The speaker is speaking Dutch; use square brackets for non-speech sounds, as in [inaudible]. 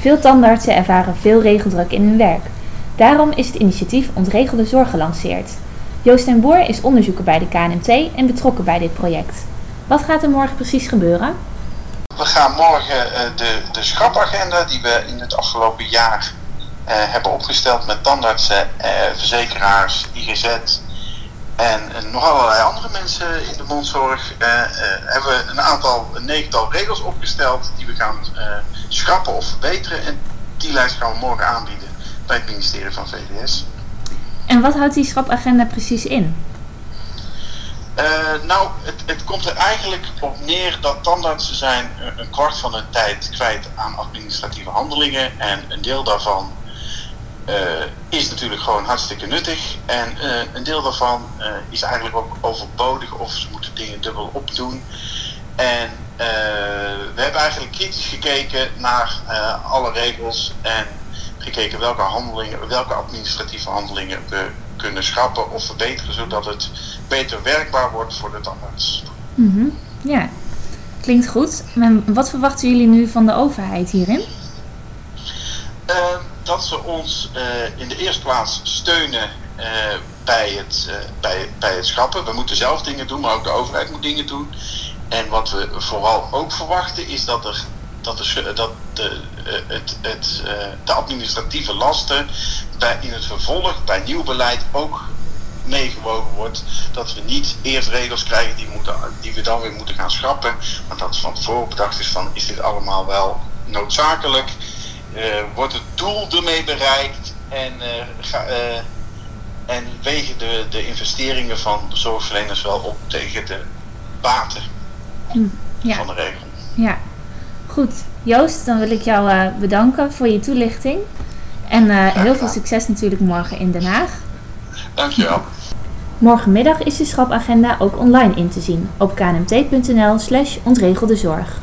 Veel tandartsen ervaren veel regeldruk in hun werk. Daarom is het initiatief Ontregelde Zorg gelanceerd. Joost en Boer is onderzoeker bij de KNMT en betrokken bij dit project. Wat gaat er morgen precies gebeuren? We gaan morgen uh, de, de schrapagenda die we in het afgelopen jaar uh, hebben opgesteld met tandartsen, uh, verzekeraars, IGZ en nog allerlei andere mensen in de mondzorg, hebben we een aantal, een negental regels opgesteld die we gaan schrappen of verbeteren. En die lijst gaan we morgen aanbieden bij het ministerie van VDS. En wat houdt die schrapagenda precies in? Uh, nou, het, het, komt er eigenlijk op neer dat tandartsen zijn een kwart van hun tijd kwijt aan administratieve handelingen. En een deel daarvan is natuurlijk gewoon hartstikke nuttig. En uh, een deel daarvan is eigenlijk ook overbodig of ze moeten dingen dubbel opdoen. En we hebben eigenlijk kritisch gekeken naar alle regels en gekeken welke handelingen, welke administratieve handelingen we kunnen schrappen of verbeteren, zodat het beter werkbaar wordt voor de tandarts. Mm -hmm. Ja, klinkt goed. En wat verwachten jullie nu van de overheid hierin? Uh, dat ze ons uh, in de eerste plaats steunen uh, bij, het, bij, bij het schrappen. We moeten zelf dingen doen, maar ook de overheid moet dingen doen. En wat we vooral ook verwachten is dat er dat, de, dat de, het, het, de administratieve lasten bij, in het vervolg bij nieuw beleid ook meegewogen wordt. Dat we niet eerst regels krijgen die, moeten, die we dan weer moeten gaan schrappen. Maar dat van tevoren bedacht is van is dit allemaal wel noodzakelijk? Uh, wordt het doel ermee bereikt? En, uh, ga, uh, en wegen de, de investeringen van de zorgverleners wel op tegen de baten ja. van de regel. Ja, goed. Joost, dan wil ik jou bedanken voor je toelichting. En heel veel succes natuurlijk morgen in Den Haag. Dankjewel. [laughs] Morgenmiddag is de schrapagenda ook online in te zien op knmt.nl slash ontregelde zorg.